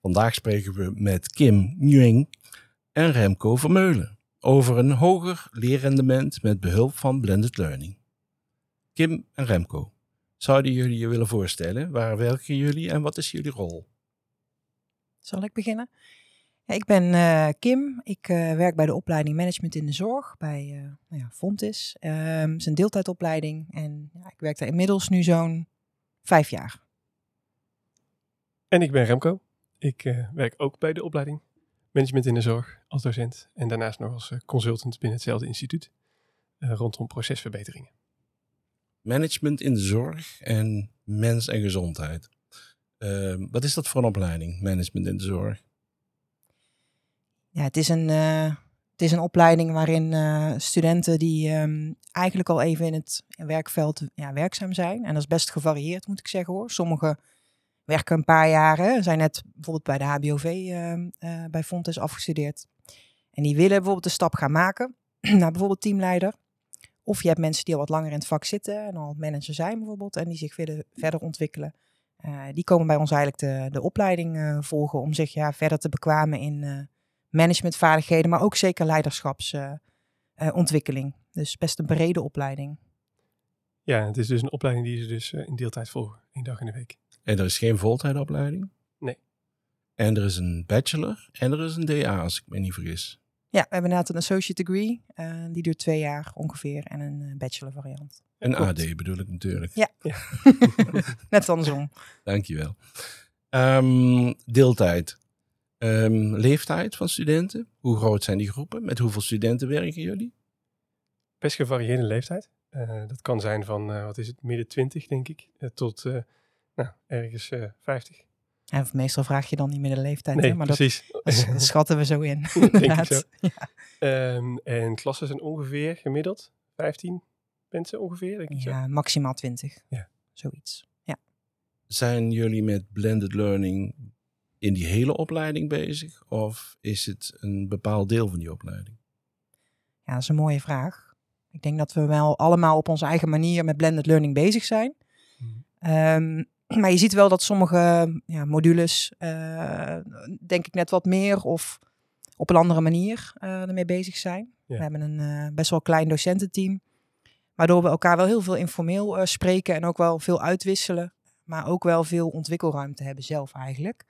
Vandaag spreken we met Kim Nguyen en Remco Vermeulen over een hoger leerrendement met behulp van Blended Learning. Kim en Remco, zouden jullie je willen voorstellen? Waar werken jullie en wat is jullie rol? Zal ik beginnen? Ja, ik ben eh, Kim. Ik eh, werk bij de opleiding Management in de Zorg bij uh, nou ja, Fontis. Um, het is een deeltijdopleiding en ja, ik werk daar inmiddels nu zo'n vijf jaar. En ik ben Remco. Ik werk ook bij de opleiding Management in de Zorg als docent en daarnaast nog als consultant binnen hetzelfde instituut rondom procesverbeteringen. Management in de Zorg en Mens en Gezondheid. Ehm, wat is dat voor een opleiding, Management in de Zorg? Ja, het is een, uh, het is een opleiding waarin uh, studenten die um, eigenlijk al even in het werkveld ja, werkzaam zijn. En dat is best gevarieerd, moet ik zeggen hoor. Sommigen werken een paar jaren, zijn net bijvoorbeeld bij de HBOV uh, uh, bij Fontes afgestudeerd. En die willen bijvoorbeeld de stap gaan maken naar bijvoorbeeld teamleider. Of je hebt mensen die al wat langer in het vak zitten en al manager zijn bijvoorbeeld. En die zich willen verder ontwikkelen. Uh, die komen bij ons eigenlijk de, de opleiding uh, volgen om zich ja, verder te bekwamen in managementvaardigheden, maar ook zeker leiderschapsontwikkeling. dus best een brede opleiding. Ja, het is dus een opleiding die ze dus in deeltijd volgen, één dag in de week. En er is geen voltijdopleiding? Nee. En er is een bachelor en er is een DA, als ik me niet vergis. Ja, we hebben inderdaad een associate degree. Uh, die duurt twee jaar ongeveer. En een bachelor variant. Een AD bedoel ik natuurlijk. Ja, ja. net andersom. Dankjewel. Um, deeltijd. Um, leeftijd van studenten. Hoe groot zijn die groepen? Met hoeveel studenten werken jullie? Best gevarieerde leeftijd. Uh, dat kan zijn van, uh, wat is het, midden 20 denk ik, tot nou, ergens 50. En meestal vraag je dan niet meer de leeftijd, nee, hè? maar precies. Dat, dat, schatten we zo in. Denk zo. Ja. Um, en klassen zijn ongeveer gemiddeld 15 mensen ongeveer, denk ik Ja, zo. maximaal 20. Ja. Zoiets, ja. Zijn jullie met blended learning in die hele opleiding bezig? Of is het een bepaald deel van die opleiding? Ja, dat is een mooie vraag. Ik denk dat we wel allemaal op onze eigen manier met blended learning bezig zijn. Hmm. Um, maar je ziet wel dat sommige ja, modules, uh, denk ik, net wat meer of op een andere manier uh, ermee bezig zijn. Ja. We hebben een uh, best wel klein docententeam, waardoor we elkaar wel heel veel informeel spreken en ook wel veel uitwisselen, maar ook wel veel ontwikkelruimte hebben zelf eigenlijk.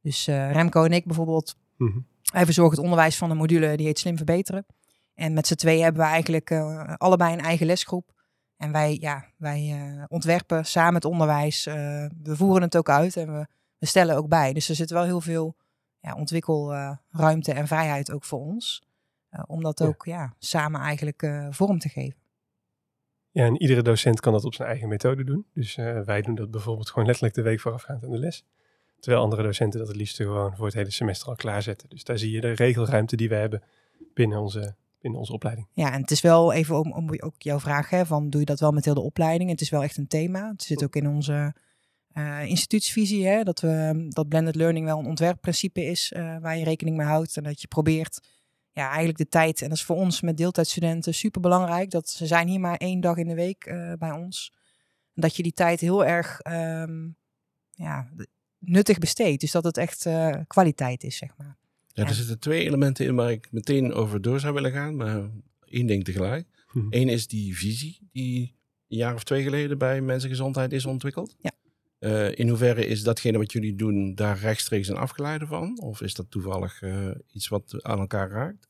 Dus Remco en ik bijvoorbeeld, mm -hmm. wij verzorgen het onderwijs van een module die heet Slim Verbeteren. En met z'n twee hebben we eigenlijk allebei een eigen lesgroep. En wij, ja, wij uh, ontwerpen samen het onderwijs. Uh, we voeren het ook uit en we, we, stellen ook bij. Dus er zit wel heel veel ja, ontwikkelruimte uh, en vrijheid ook voor ons. Om dat ja. ook ja, samen eigenlijk vorm te geven. Ja, en iedere docent kan dat op zijn eigen methode doen. Dus wij doen dat bijvoorbeeld gewoon letterlijk de week voorafgaand aan de les. Terwijl andere docenten dat het liefst gewoon voor het hele semester al klaarzetten. Dus daar zie je de regelruimte die we hebben binnen onze in onze opleiding. Ja, en het is wel even om, om ook jouw vraag, hè, van doe je dat wel met heel de opleiding? Het is wel echt een thema. Het zit ook in onze uh, instituutsvisie, hè, dat, we, dat blended learning wel een ontwerpprincipe is uh, waar je rekening mee houdt. En dat je probeert, ja, eigenlijk de tijd, en dat is voor ons met deeltijdstudenten super belangrijk, dat ze zijn hier maar één dag in de week uh, bij ons. Dat je die tijd heel erg um, ja, nuttig besteedt. Dus dat het echt kwaliteit is, zeg maar. Ja, er zitten twee elementen in waar ik meteen over door zou willen gaan, maar één ding tegelijk. Mhm. Eén is die visie die een jaar of twee geleden bij Mensengezondheid is ontwikkeld. Ja. Uh, in hoeverre is datgene wat jullie doen daar rechtstreeks een afgeleide van? Of is dat toevallig uh, iets wat aan elkaar raakt?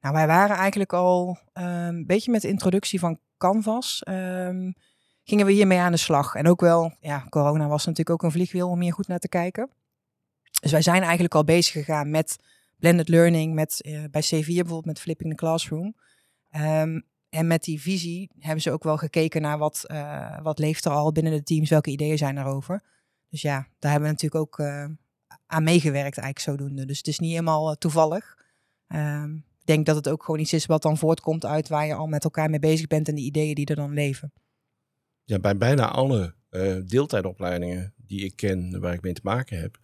Nou, wij waren eigenlijk al um, een beetje met de introductie van Canvas. Um, gingen we hiermee aan de slag. En ook wel, ja, corona was natuurlijk ook een vliegwiel om hier goed naar te kijken. Dus wij zijn eigenlijk al bezig gegaan met blended learning, met, uh, bij C4 bijvoorbeeld met Flipping the Classroom. Um, en met die visie hebben ze ook wel gekeken naar wat, uh, wat leeft er al binnen de teams, welke ideeën zijn erover. Dus ja, daar hebben we natuurlijk ook uh, aan meegewerkt eigenlijk zodoende. Dus het is niet helemaal eh, toevallig. Ehm, ik denk dat het ook gewoon iets is wat dan voortkomt uit waar je al met elkaar mee bezig bent en de ideeën die er dan leven. Ja, bij bijna alle deeltijdopleidingen die ik ken, waar ik mee te maken heb,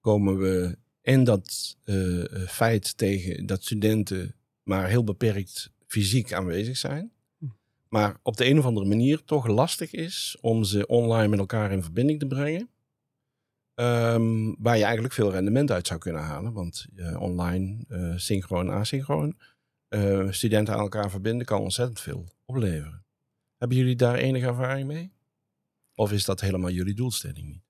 komen we en dat uh, feit tegen dat studenten maar heel beperkt fysiek aanwezig zijn. Hm. Maar op de een of andere manier toch lastig is om ze online met elkaar in verbinding te brengen. Um, waar je eigenlijk veel rendement uit zou kunnen halen. Want uh, online, uh, synchroon, asynchroon, studenten aan elkaar verbinden kan ontzettend veel opleveren. Hebben jullie daar enige ervaring mee? Of is dat helemaal jullie doelstelling niet?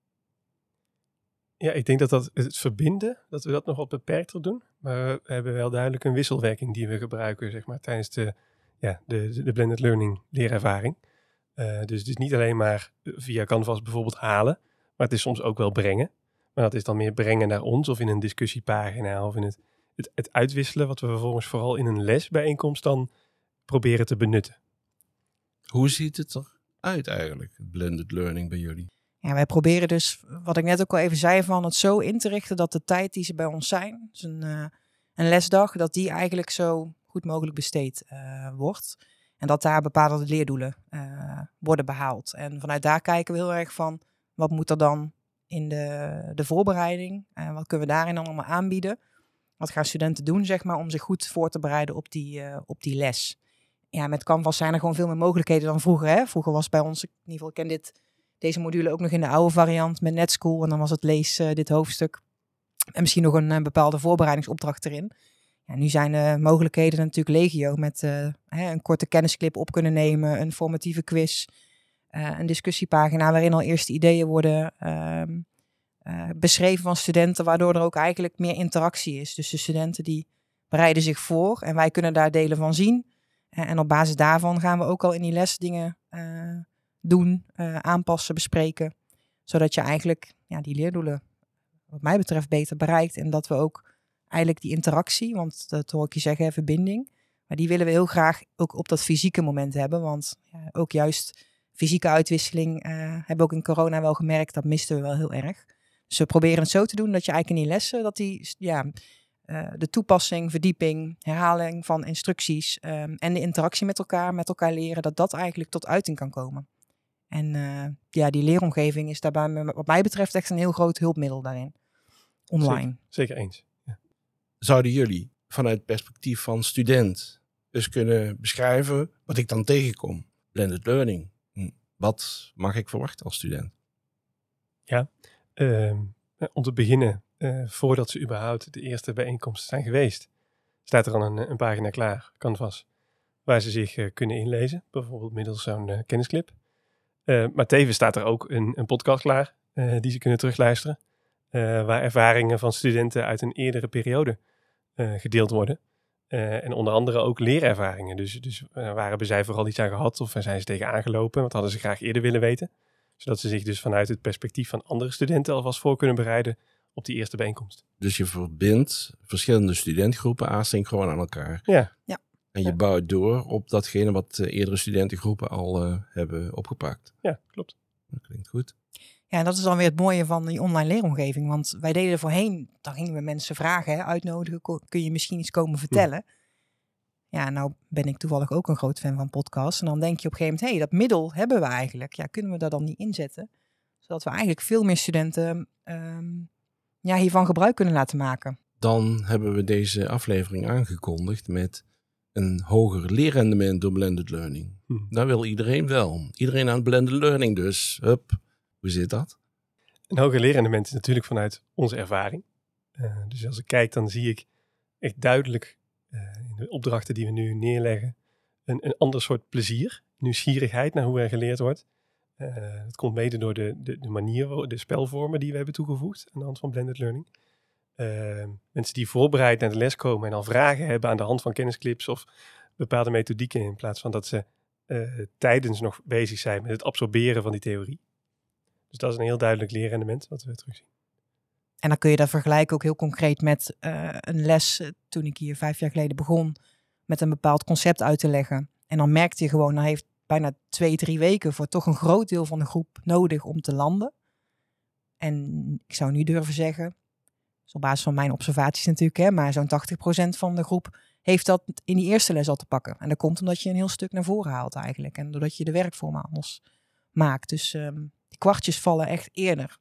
Ja, ik denk dat, dat het verbinden, dat we dat nog wat beperkter doen. Maar we hebben wel duidelijk een wisselwerking die we gebruiken zeg maar, tijdens de, ja, de, de blended learning leerervaring. Uh, dus het is niet alleen maar via Canvas bijvoorbeeld halen, maar het is soms ook wel brengen. Maar dat is dan meer brengen naar ons of in een discussiepagina of in het, het, het uitwisselen, wat we vervolgens vooral in een lesbijeenkomst dan proberen te benutten. Hoe ziet het eruit eigenlijk, blended learning bij jullie? Ja, wij proberen dus, wat ik net ook al even zei, van het zo in te richten dat de tijd die ze bij ons zijn, dus een, uh, een lesdag, dat die eigenlijk zo goed mogelijk besteed uh, wordt. En dat daar bepaalde leerdoelen uh, worden behaald. En vanuit daar kijken we heel erg van, wat moet er dan in de, de voorbereiding? En wat kunnen we daarin dan allemaal aanbieden? Wat gaan studenten doen, zeg maar, om zich goed voor te bereiden op die, op die les? Ja, met Canvas zijn er gewoon veel meer mogelijkheden dan vroeger. Hè? Vroeger was bij ons, in ieder geval, ik ken dit deze module ook nog in de oude variant met NetSchool. En dan was het lees uh, dit hoofdstuk. En misschien nog een, een, bepaalde voorbereidingsopdracht erin. Ja, nu zijn de mogelijkheden natuurlijk legio met hè, een korte kennisclip op kunnen nemen, een formatieve quiz, een discussiepagina waarin al eerste ideeën worden ehm, beschreven van studenten, waardoor er ook eigenlijk meer interactie is. Dus de studenten die bereiden zich voor en wij kunnen daar delen van zien. en op basis daarvan gaan we ook al in die les dingen doen, uh, aanpassen, bespreken. Zodat je eigenlijk ja, die leerdoelen, wat mij betreft, beter bereikt. En dat we ook eigenlijk die interactie, want dat hoor ik je zeggen, verbinding. Maar die willen we heel graag ook op dat fysieke moment hebben. Want ja, ook juist fysieke uitwisseling uh, hebben we ook in corona wel gemerkt, dat misten we wel heel erg. Dus we proberen het zo te doen dat je eigenlijk in die lessen, dat die, ja, uh, de toepassing, verdieping, herhaling van instructies um, en de interactie met elkaar, met elkaar leren, dat dat eigenlijk tot uiting kan komen. En uh, ja, die leeromgeving is daarbij, wat mij betreft, echt een heel groot hulpmiddel daarin. Online. Zeker, zeker eens. Ja. Zouden jullie vanuit het perspectief van student dus kunnen beschrijven wat ik dan tegenkom? Blended learning. Hm, wat mag ik verwachten als student? Ja, uh, om te beginnen, uh, voordat ze überhaupt de eerste bijeenkomsten zijn geweest, staat er al een, een pagina klaar, Canvas, waar ze zich uh, kunnen inlezen. Bijvoorbeeld middels zo'n kennisclip. Uh, maar tevens staat er ook een, een podcast klaar uh, die ze kunnen terugluisteren. Uh, waar ervaringen van studenten uit een eerdere periode gedeeld worden. en onder andere ook leerervaringen. Dus, dus waar hebben zij vooral iets aan gehad of waar zijn ze tegen aangelopen? Wat hadden ze graag eerder willen weten? Zodat ze zich dus vanuit het perspectief van andere studenten alvast voor kunnen bereiden op die eerste bijeenkomst. Dus je verbindt verschillende studentgroepen asynchroon aan elkaar. Ja. ja. En je bouwt door op datgene wat uh, eerdere studentengroepen al uh, hebben opgepakt. Ja, klopt. Dat klinkt goed. Ja, en dat is dan weer het mooie van die online leeromgeving. Want wij deden er voorheen, dan gingen we mensen vragen, hè, uitnodigen. Kun je misschien iets komen vertellen? Ja. ja, nou ben ik toevallig ook een groot fan van podcasts. En dan denk je op een gegeven moment, hé, hey, dat middel hebben we eigenlijk. Ja, kunnen we dat dan niet inzetten? Zodat we eigenlijk veel meer studenten um, ja, hiervan gebruik kunnen laten maken. Dan hebben we deze aflevering aangekondigd met een hoger leerrendement door blended learning. Hm. Dat wil iedereen wel. Iedereen aan blended learning dus. Hup, hoe zit dat? Een hoger leerrendement is natuurlijk vanuit onze ervaring. Uh, dus als ik kijk, dan zie ik echt duidelijk uh, in de opdrachten die we nu neerleggen een, een ander soort plezier, nieuwsgierigheid naar hoe er geleerd wordt. Uh, het komt mede door de, de, de manier, de spelvormen die we hebben toegevoegd aan de hand van blended learning. Uh, mensen die voorbereid naar de les komen en al vragen hebben aan de hand van kennisclips of bepaalde methodieken, in plaats van dat ze uh, tijdens nog bezig zijn met het absorberen van die theorie. Dus dat is een heel duidelijk leerrendement wat we terugzien. En dan kun je dat vergelijken ook heel concreet met uh, een les toen ik hier vijf jaar geleden begon met een bepaald concept uit te leggen. En dan merkte je gewoon, dan heeft bijna twee, drie weken voor toch een groot deel van de groep nodig om te landen. En ik zou nu durven zeggen, is op basis van mijn observaties natuurlijk, hè, maar zo'n 80% van de groep heeft dat in die eerste les al te pakken. En dat komt omdat je een heel stuk naar voren haalt eigenlijk. En doordat je de werkvormen anders maakt. Dus um, die kwartjes vallen echt eerder.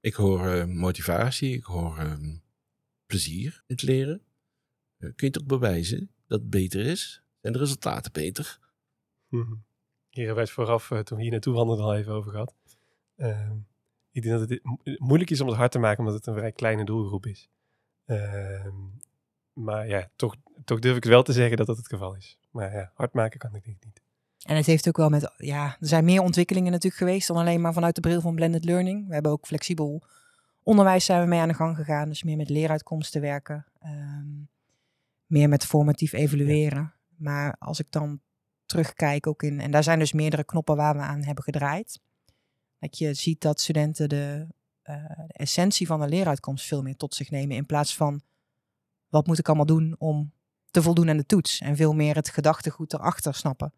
Ik hoor uh, motivatie, ik hoor uh, plezier in het leren. Uh, kun je toch bewijzen dat het beter is? Zijn de resultaten beter? Hier hebben wij het vooraf, toen we hier naartoe wandelden, al even over gehad. Ehm, ik denk dat het moeilijk is om het hard te maken, omdat het een vrij kleine doelgroep is. Ehm, maar ja, toch, toch durf ik wel te zeggen dat dat het geval is. Maar ja, hard maken kan ik denk niet. En het heeft ook wel met, ja, er zijn meer ontwikkelingen natuurlijk geweest dan alleen maar vanuit de bril van blended learning. We hebben ook flexibel onderwijs zijn we mee aan de gang gegaan, dus meer met leeruitkomsten werken, um, meer met formatief evalueren. Maar als ik dan terugkijk ook in, en daar zijn dus meerdere knoppen waar we aan hebben gedraaid. Dat je ziet dat studenten de, uh, de essentie van de leeruitkomst veel meer tot zich nemen in plaats van wat moet ik allemaal doen om te voldoen aan de toets en veel meer het gedachtegoed erachter snappen.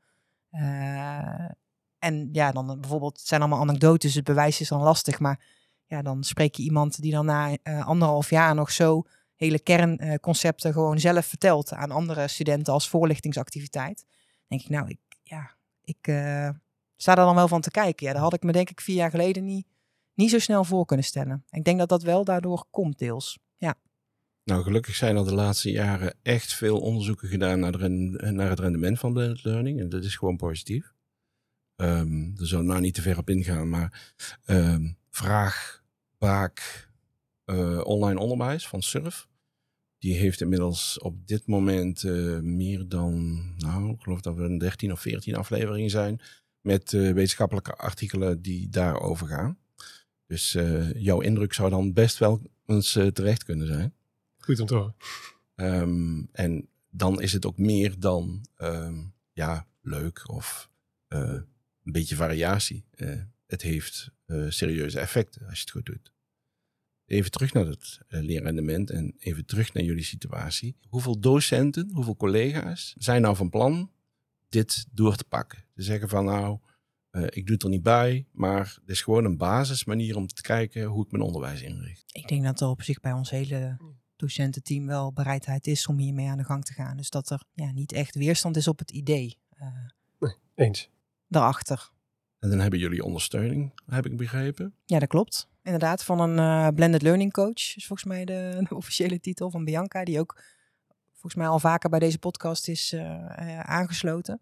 Uh, en ja, dan bijvoorbeeld, het zijn allemaal anekdotes, het bewijs is dan lastig, maar ja, dan spreek je iemand die dan na uh, anderhalf jaar nog zo hele kernconcepten gewoon zelf vertelt aan andere studenten als voorlichtingsactiviteit. denk ik, nou, ik, ja, ik sta daar dan wel van te kijken. Ja, daar had ik me denk ik vier jaar geleden niet, niet zo snel voor kunnen stellen. Ik denk dat dat wel daardoor komt deels, ja. Nou, gelukkig zijn er de laatste jaren echt veel onderzoeken gedaan naar, naar het rendement van blended learning. En dat is gewoon positief. Um, daar zullen we nou niet te ver op ingaan, maar um, vraag, baak, uh, online onderwijs van SURF. Die heeft inmiddels op dit moment uh, meer dan, nou, ik geloof dat we een 13 of 14 afleveringen zijn. Met uh, wetenschappelijke artikelen die daarover gaan. Dus jouw indruk zou dan best wel eens terecht kunnen zijn. Goed om te horen. Um, en dan is het ook meer dan um, ja, leuk of uh, een beetje variatie. Uh, het heeft uh, serieuze effecten als je het goed doet. Even terug naar het leerrendement en even terug naar jullie situatie. Hoeveel docenten, hoeveel collega's zijn nou van plan dit door te pakken? Te zeggen van nou, ik doe het er niet bij, maar het is gewoon een basismanier om te kijken hoe ik mijn onderwijs inricht. Ik denk dat er op zich bij ons hele docententeam wel bereidheid is om hiermee aan de gang te gaan. Dus dat er ja, niet echt weerstand is op het idee. Uh, nee, eens. Daarachter. En dan hebben jullie ondersteuning, heb ik begrepen. Ja, dat klopt. Inderdaad, van een uh, blended learning coach is volgens mij de, de, officiële titel van Bianca, die ook volgens mij al vaker bij deze podcast is uh, aangesloten.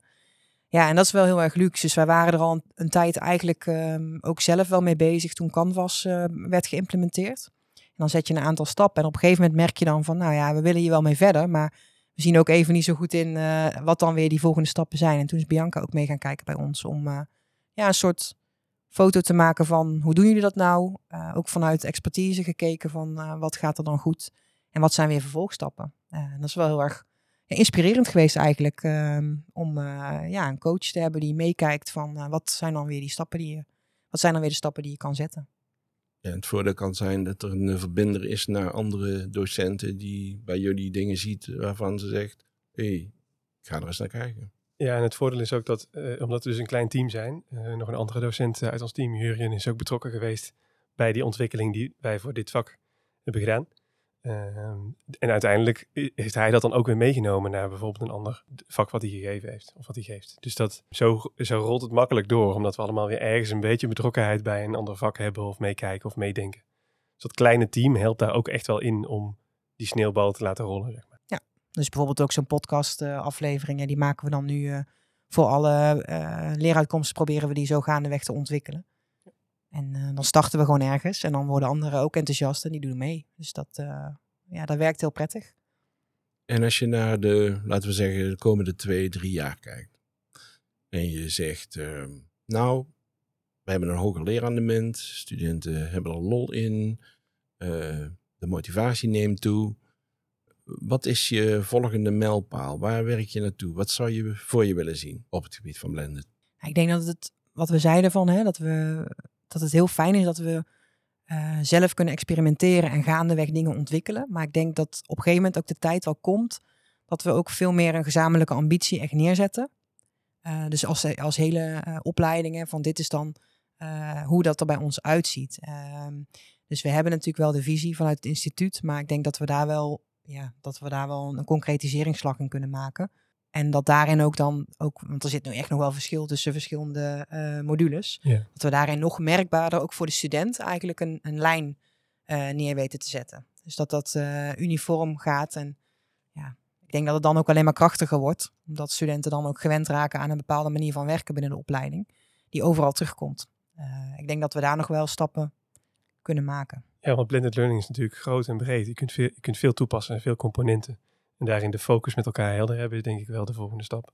Ja, en dat is wel heel erg luxe. Dus wij waren er al een, tijd eigenlijk um, ook zelf wel mee bezig toen Canvas werd geïmplementeerd dan zet je een aantal stappen. En op een gegeven moment merk je dan van, nou ja, we willen hier wel mee verder. Maar we zien ook even niet zo goed in uh, wat dan weer die volgende stappen zijn. En toen is Bianca ook mee gaan kijken bij ons om uh, ja, een soort foto te maken van hoe doen jullie dat nou? Uh, ook vanuit expertise gekeken van wat gaat er dan goed? En wat zijn weer vervolgstappen? En dat is wel heel erg ja, inspirerend geweest eigenlijk. Ehm, om ja, een coach te hebben die meekijkt van wat zijn dan weer die stappen die je, wat zijn dan weer de stappen die je kan zetten. Ja, het voordeel kan zijn dat er een verbinder is naar andere docenten die bij jullie dingen ziet waarvan ze zegt, hé, hey, ik ga er eens naar kijken. Ja, en het voordeel is ook dat, uh, omdat we dus een klein team zijn, uh, nog een andere docent uit ons team, Jurjen, is ook betrokken geweest bij die ontwikkeling die wij voor dit vak hebben gedaan. Uh, en uiteindelijk heeft hij dat dan ook weer meegenomen naar bijvoorbeeld een ander vak wat hij gegeven heeft, of wat hij geeft. Dus dat, zo, zo rolt het makkelijk door, omdat we allemaal weer ergens een beetje betrokkenheid bij een ander vak hebben, of meekijken of meedenken. Dus dat kleine team helpt daar ook echt wel in om die sneeuwbal te laten rollen. Zeg maar. Ja, dus bijvoorbeeld ook zo'n podcast afleveringen, die maken we dan nu uh, voor alle uh, leeruitkomsten, proberen we die zo gaandeweg te ontwikkelen. En uh, dan starten we gewoon ergens en dan worden anderen ook enthousiast en die doen mee. Dus dat, uh, ja, dat werkt heel prettig. En als je naar de, laten we zeggen, de komende twee, drie jaar kijkt. En je zegt, uh, nou, we hebben een hoger leerrendement, studenten hebben er lol in, de motivatie neemt toe. Wat is je volgende mijlpaal? Waar werk je naartoe? Wat zou je voor je willen zien op het gebied van blended? Ik denk dat het, wat we zeiden van, hè, dat we dat het heel fijn is dat we uh, zelf kunnen experimenteren en gaandeweg dingen ontwikkelen. Maar ik denk dat op een gegeven moment ook de tijd wel komt dat we ook veel meer een gezamenlijke ambitie echt neerzetten. Uh, dus als, als hele uh, opleidingen van dit is dan hoe dat er bij ons uitziet. Ehm, Dus we hebben natuurlijk wel de visie vanuit het instituut, maar ik denk dat we daar wel, ja, dat we daar wel een concretiseringsslag in kunnen maken. En dat daarin ook dan, ook, want er zit nu echt nog wel verschil tussen verschillende uh, modules. Ja. Dat we daarin nog merkbaarder, ook voor de student, eigenlijk een, een lijn uh, neer weten te zetten. Dus dat dat uh, uniform gaat. En ja, ik denk dat het dan ook alleen maar krachtiger wordt. Omdat studenten dan ook gewend raken aan een bepaalde manier van werken binnen de opleiding. Die overal terugkomt. ik denk dat we daar nog wel stappen kunnen maken. Ja, want blended learning is natuurlijk groot en breed. Je kunt veel, je kunt veel toepassen en veel componenten. En daarin de focus met elkaar helder hebben, is denk ik wel de volgende stap.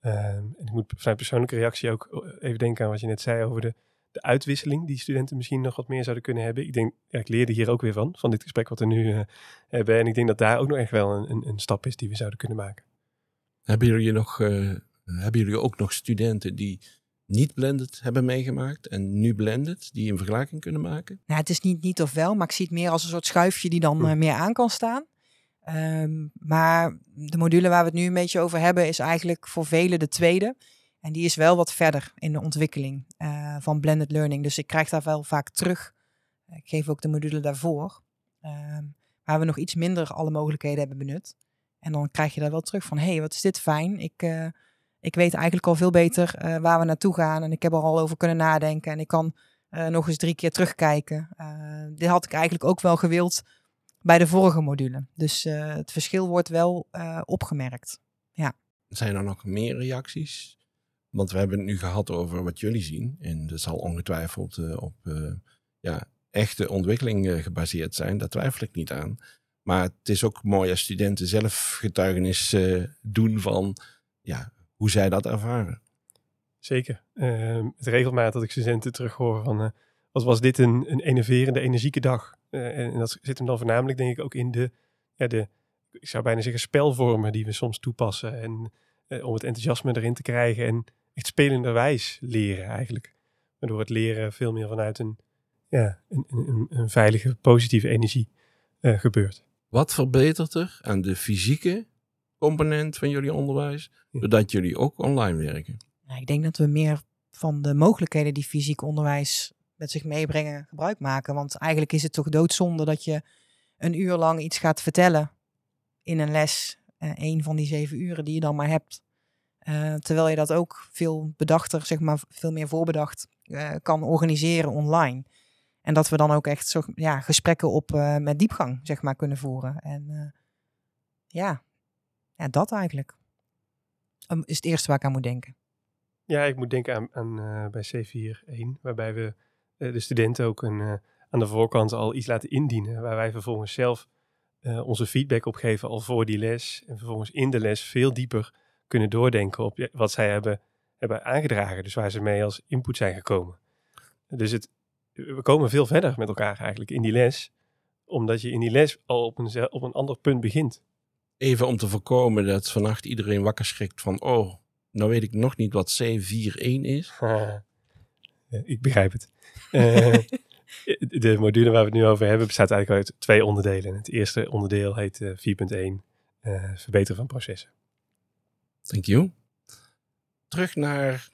Um, en ik moet vanuit persoonlijke reactie ook even denken aan wat je net zei over de, de uitwisseling die studenten misschien nog wat meer zouden kunnen hebben. Ik denk, ja, ik leerde hier ook weer van, van dit gesprek wat we nu uh, hebben. En ik denk dat daar ook nog echt wel een, een, een, stap is die we zouden kunnen maken. Hebben jullie, nog, uh, hebben jullie ook nog studenten die niet blended hebben meegemaakt en nu blended, die een vergelijking kunnen maken? Nou, het is niet niet of wel, maar ik zie het meer als een soort schuifje die dan uh, meer aan kan staan. Um, maar de module waar we het nu een beetje over hebben is eigenlijk voor velen de tweede. En die is wel wat verder in de ontwikkeling uh, van blended learning. Dus ik krijg daar wel vaak terug. Ik geef ook de module daarvoor. Um, waar we nog iets minder alle mogelijkheden hebben benut. En dan krijg je daar wel terug van, hé, hey, wat is dit fijn. Ik, uh, ik weet eigenlijk al veel beter uh, waar we naartoe gaan. En ik heb er al over kunnen nadenken. En ik kan nog eens drie keer terugkijken. dit had ik eigenlijk ook wel gewild bij de vorige module. Dus uh, het verschil wordt wel uh, opgemerkt. Ja. Zijn er nog meer reacties? Want we hebben het nu gehad over wat jullie zien. En dat zal ongetwijfeld uh, op ja, echte ontwikkeling gebaseerd zijn. Daar twijfel ik niet aan. Maar het is ook mooi als studenten zelf getuigenis doen van ja, hoe zij dat ervaren. Zeker. Ehm, het regelmatig dat ik studenten terughoor van... wat was dit een, een enerverende, energieke dag? Uh, en dat zit hem dan voornamelijk, denk ik, ook in de, ja, de, ik zou bijna zeggen, spelvormen die we soms toepassen. En uh, om het enthousiasme erin te krijgen en echt spelenderwijs leren eigenlijk. Waardoor het leren veel meer vanuit een, ja, een, een, een veilige, positieve energie uh, gebeurt. Wat verbetert er aan de fysieke component van jullie onderwijs, doordat jullie ook online werken? Nou, ik denk dat we meer van de mogelijkheden die fysiek onderwijs met zich meebrengen gebruik maken. Want eigenlijk is het toch doodzonde dat je een uur lang iets gaat vertellen in een les. Een van die zeven uren die je dan maar hebt. Uh, terwijl je dat ook veel bedachter, zeg maar, veel meer voorbedacht uh, kan organiseren online. En dat we dan ook echt zo, ja, gesprekken op met diepgang, zeg maar, kunnen voeren. En ja, ja, dat eigenlijk. Um, is het eerste waar ik aan moet denken. Ja, ik moet denken aan, aan bij C4.1, waarbij we de studenten ook een, uh, aan de voorkant al iets laten indienen. Waar wij vervolgens zelf uh, onze feedback op geven al voor die les. En vervolgens in de les veel dieper kunnen doordenken op wat zij hebben, hebben aangedragen. Dus waar ze mee als input zijn gekomen. Dus het, we komen veel verder met elkaar eigenlijk in die les. Omdat je in die les al op een, op een ander punt begint. Even om te voorkomen dat vannacht iedereen wakker schrikt van... oh, nou weet ik nog niet wat C41 is. ik begrijp het. Uh, de module waar we het nu over hebben bestaat eigenlijk uit twee onderdelen. Het eerste onderdeel heet uh, 4.1, uh, verbeteren van processen. Thank you. Terug naar,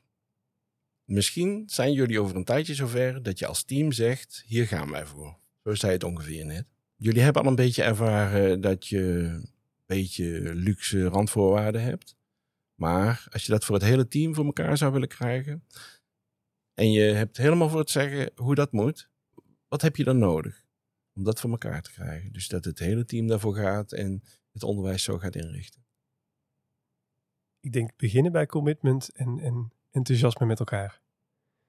misschien zijn jullie over een tijdje zover dat je als team zegt, hier gaan wij voor. Zo zei het ongeveer net. Jullie hebben al een beetje ervaren dat je een beetje luxe randvoorwaarden hebt. Maar als je dat voor het hele team voor elkaar zou willen krijgen, en je hebt helemaal voor het zeggen hoe dat moet, wat heb je dan nodig om dat voor elkaar te krijgen? Dus dat het hele team daarvoor gaat en het onderwijs zo gaat inrichten. Ik denk beginnen bij commitment en, en enthousiasme met elkaar.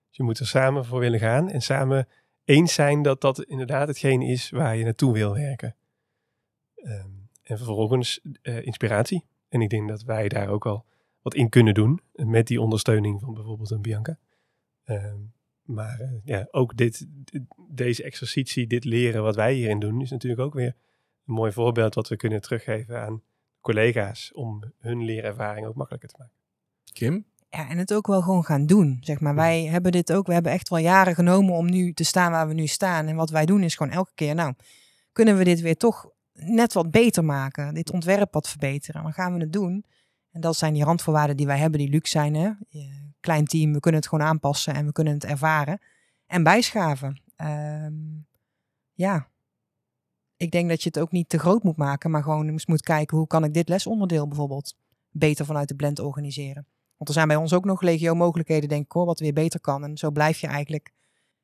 Dus je moet er samen voor willen gaan en samen eens zijn dat dat inderdaad hetgeen is waar je naartoe wil werken. Um, en vervolgens uh, inspiratie. En ik denk dat wij daar ook wel wat in kunnen doen met die ondersteuning van bijvoorbeeld een Bianca. Uh, maar uh, ja, ook dit, deze exercitie, dit leren wat wij hierin doen, is natuurlijk ook weer een mooi voorbeeld wat we kunnen teruggeven aan collega's om hun leerervaring ook makkelijker te maken. Kim? Ja, en het ook wel gewoon gaan doen. Zeg maar, wij hebben dit ook, we hebben echt wel jaren genomen om nu te staan waar we nu staan. En wat wij doen is gewoon elke keer, nou, kunnen we dit weer toch net wat beter maken, dit ontwerp wat verbeteren. Dan gaan we het doen. En dat zijn die randvoorwaarden die wij hebben, die luxe zijn. Hè? Klein team, we kunnen het gewoon aanpassen en we kunnen het ervaren. En bijschaven. Um, ja, ik denk dat je het ook niet te groot moet maken, maar gewoon eens moet kijken hoe kan ik dit lesonderdeel bijvoorbeeld beter vanuit de blend organiseren. Want er zijn bij ons ook nog legio mogelijkheden, denk ik hoor, wat weer beter kan. En zo blijf je eigenlijk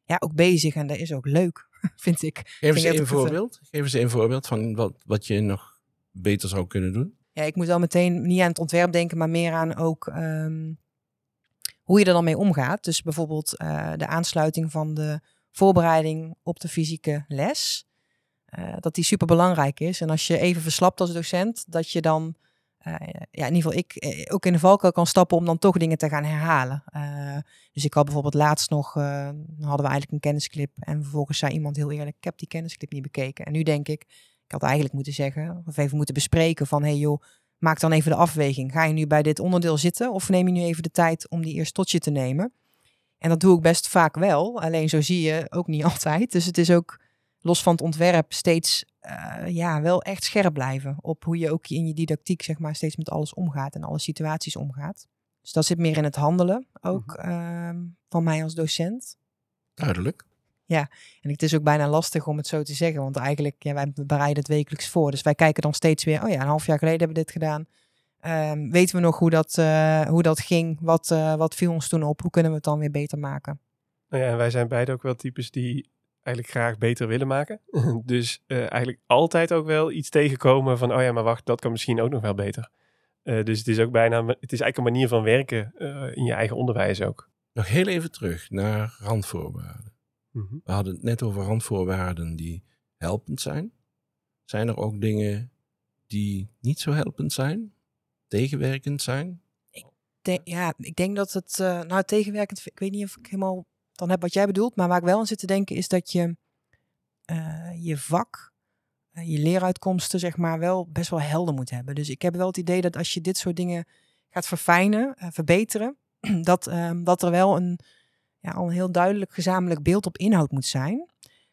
ja, ook bezig en dat is ook leuk, vind ik. Geef eens een voorbeeld. Geef eens een voorbeeld van wat, wat je nog beter zou kunnen doen. Ja, ik moet wel meteen niet aan het ontwerp denken, maar meer aan ook ehm, hoe je er dan mee omgaat. Dus bijvoorbeeld eh, de aansluiting van de voorbereiding op de fysieke les. eh, dat die super belangrijk is. En als je even verslapt als docent, dat je dan, eh, ja, in ieder geval ik, ook in de valkuil kan stappen om dan toch dingen te gaan herhalen. Dus ik had bijvoorbeeld laatst nog, hadden we eigenlijk een kennisclip. En vervolgens zei iemand heel eerlijk, ik heb die kennisclip niet bekeken. En nu denk ik, ik had eigenlijk moeten zeggen, of even moeten bespreken van, hey joh, maak dan even de afweging. Ga je nu bij dit onderdeel zitten of neem je nu even de tijd om die eerst tot je te nemen? En dat doe ik best vaak wel, alleen zo zie je ook niet altijd. Dus het is ook los van het ontwerp steeds eh, ja, wel echt scherp blijven op hoe je ook in je didactiek zeg maar steeds met alles omgaat en alle situaties omgaat. Dus dat zit meer in het handelen ook ehm, van mij als docent. Duidelijk. En het is ook bijna lastig om het zo te zeggen, want eigenlijk, ja, wij bereiden het wekelijks voor. Dus wij kijken dan steeds weer, oh ja, een half jaar geleden hebben we dit gedaan. Ehm, weten we nog hoe dat, eh, hoe dat ging? Wat, eh, wat viel ons toen op? Hoe kunnen we het dan weer beter maken? Nou ja, en wij zijn beide ook wel types die eigenlijk graag beter willen maken. dus eh, eigenlijk altijd ook wel iets tegenkomen van, oh ja, maar wacht, dat kan misschien ook nog wel beter. Eh, dus het is ook bijna, het is eigenlijk een manier van werken eh, in je eigen onderwijs ook. Nog heel even terug naar randvoorwaarden. Mhm. We hadden het net over randvoorwaarden die helpend zijn. Zijn er ook dingen die niet zo helpend zijn? Tegenwerkend zijn? De- ja, ik denk dat het, eh, nou tegenwerkend, ik weet niet of ik helemaal dan heb wat jij bedoelt, maar waar ik wel aan zit te denken is dat je eh, je vak, eh, je leeruitkomsten zeg maar wel best wel helder moet hebben. Dus ik heb wel het idee dat als je dit soort dingen gaat verfijnen, verbeteren, dat, ehm, dat er wel een, ja, al een heel duidelijk gezamenlijk beeld op inhoud moet zijn.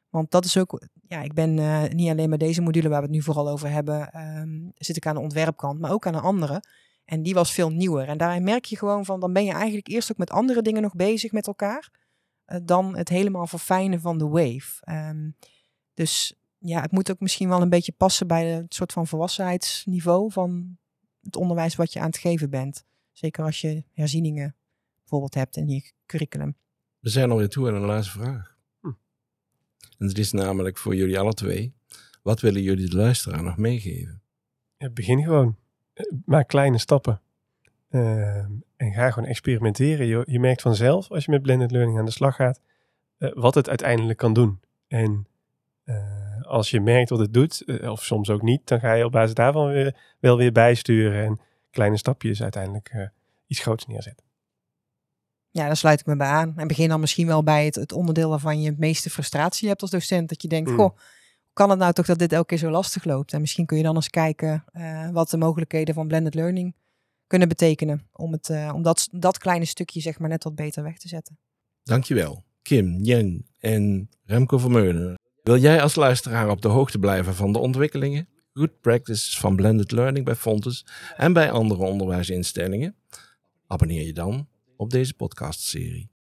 Want dat is ook, ja, ik ben eh, niet alleen bij deze module waar we het nu vooral over hebben, ehm, zit ik aan de ontwerpkant, maar ook aan een andere. En die was veel nieuwer. En daarin merk je gewoon van, dan ben je eigenlijk eerst ook met andere dingen nog bezig met elkaar. eh, dan het helemaal verfijnen van de wave. Ehm, dus ja, het moet ook misschien wel een beetje passen bij het soort van volwassenheidsniveau van het onderwijs wat je aan het geven bent. Zeker als je herzieningen bijvoorbeeld hebt in je curriculum. We zijn alweer toe aan een laatste vraag. Hm. En het is namelijk voor jullie alle twee. Wat willen jullie de luisteraar nog meegeven? Ja, begin gewoon. Eh, Maak kleine stappen. Ehm, en ga gewoon experimenteren. Je, je merkt vanzelf, als je met blended learning aan de slag gaat, eh, wat het uiteindelijk kan doen. En eh, als je merkt wat het doet, of soms ook niet, dan ga je op basis daarvan weer, wel weer bijsturen en kleine stapjes uiteindelijk iets groots neerzetten. Ja, daar sluit ik me bij aan. En begin dan misschien wel bij het, het onderdeel waarvan je het meeste frustratie hebt als docent. Dat je denkt, Mm. goh, hoe kan het nou toch dat dit elke keer zo lastig loopt? En misschien kun je dan eens kijken eh, wat de mogelijkheden van blended learning kunnen betekenen. Om, het, eh, om dat, dat kleine stukje zeg maar net wat beter weg te zetten. Dankjewel, Kim, Jen en Remco Vermeulen. Wil jij als luisteraar op de hoogte blijven van de ontwikkelingen, good practices van blended learning bij Fontes en bij andere onderwijsinstellingen? Abonneer je dan op deze podcastserie.